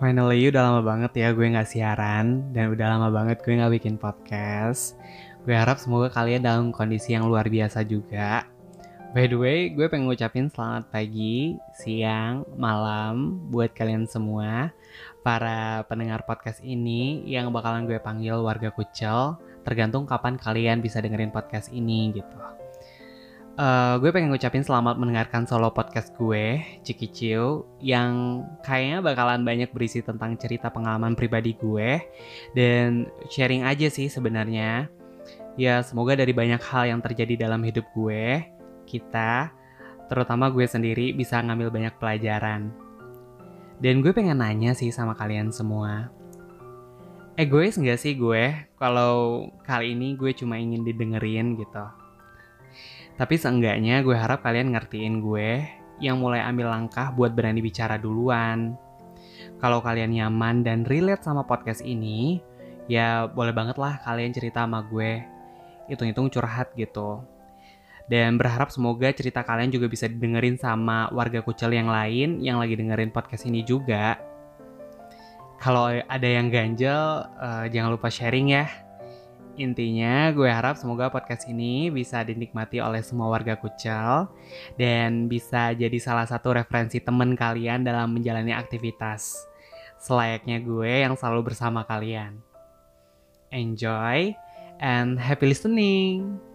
Finally udah lama banget ya gue gak siaran dan udah lama banget gue gak bikin podcast. Gue harap semoga kalian dalam kondisi yang luar biasa juga. By the way, gue pengen ngucapin selamat pagi, siang, malam buat kalian semua para pendengar podcast ini yang bakalan gue panggil warga kucel tergantung kapan kalian bisa dengerin podcast ini gitu. Uh, gue pengen ngucapin selamat mendengarkan solo podcast gue, Ciki Ciu, yang kayaknya bakalan banyak berisi tentang cerita pengalaman pribadi gue dan sharing aja sih sebenarnya. Ya semoga dari banyak hal yang terjadi dalam hidup gue, kita, terutama gue sendiri bisa ngambil banyak pelajaran. Dan gue pengen nanya sih sama kalian semua. Egois gak sih gue kalau kali ini gue cuma ingin didengerin gitu? Tapi seenggaknya gue harap kalian ngertiin gue yang mulai ambil langkah buat berani bicara duluan. Kalau kalian nyaman dan relate sama podcast ini, ya boleh banget lah kalian cerita sama gue. Hitung-hitung curhat gitu. Dan berharap semoga cerita kalian juga bisa didengerin sama warga kucel yang lain yang lagi dengerin podcast ini juga. Kalau ada yang ganjel, uh, jangan lupa sharing ya Intinya, gue harap semoga podcast ini bisa dinikmati oleh semua warga Kucel dan bisa jadi salah satu referensi temen kalian dalam menjalani aktivitas. Selayaknya gue yang selalu bersama kalian. Enjoy and happy listening!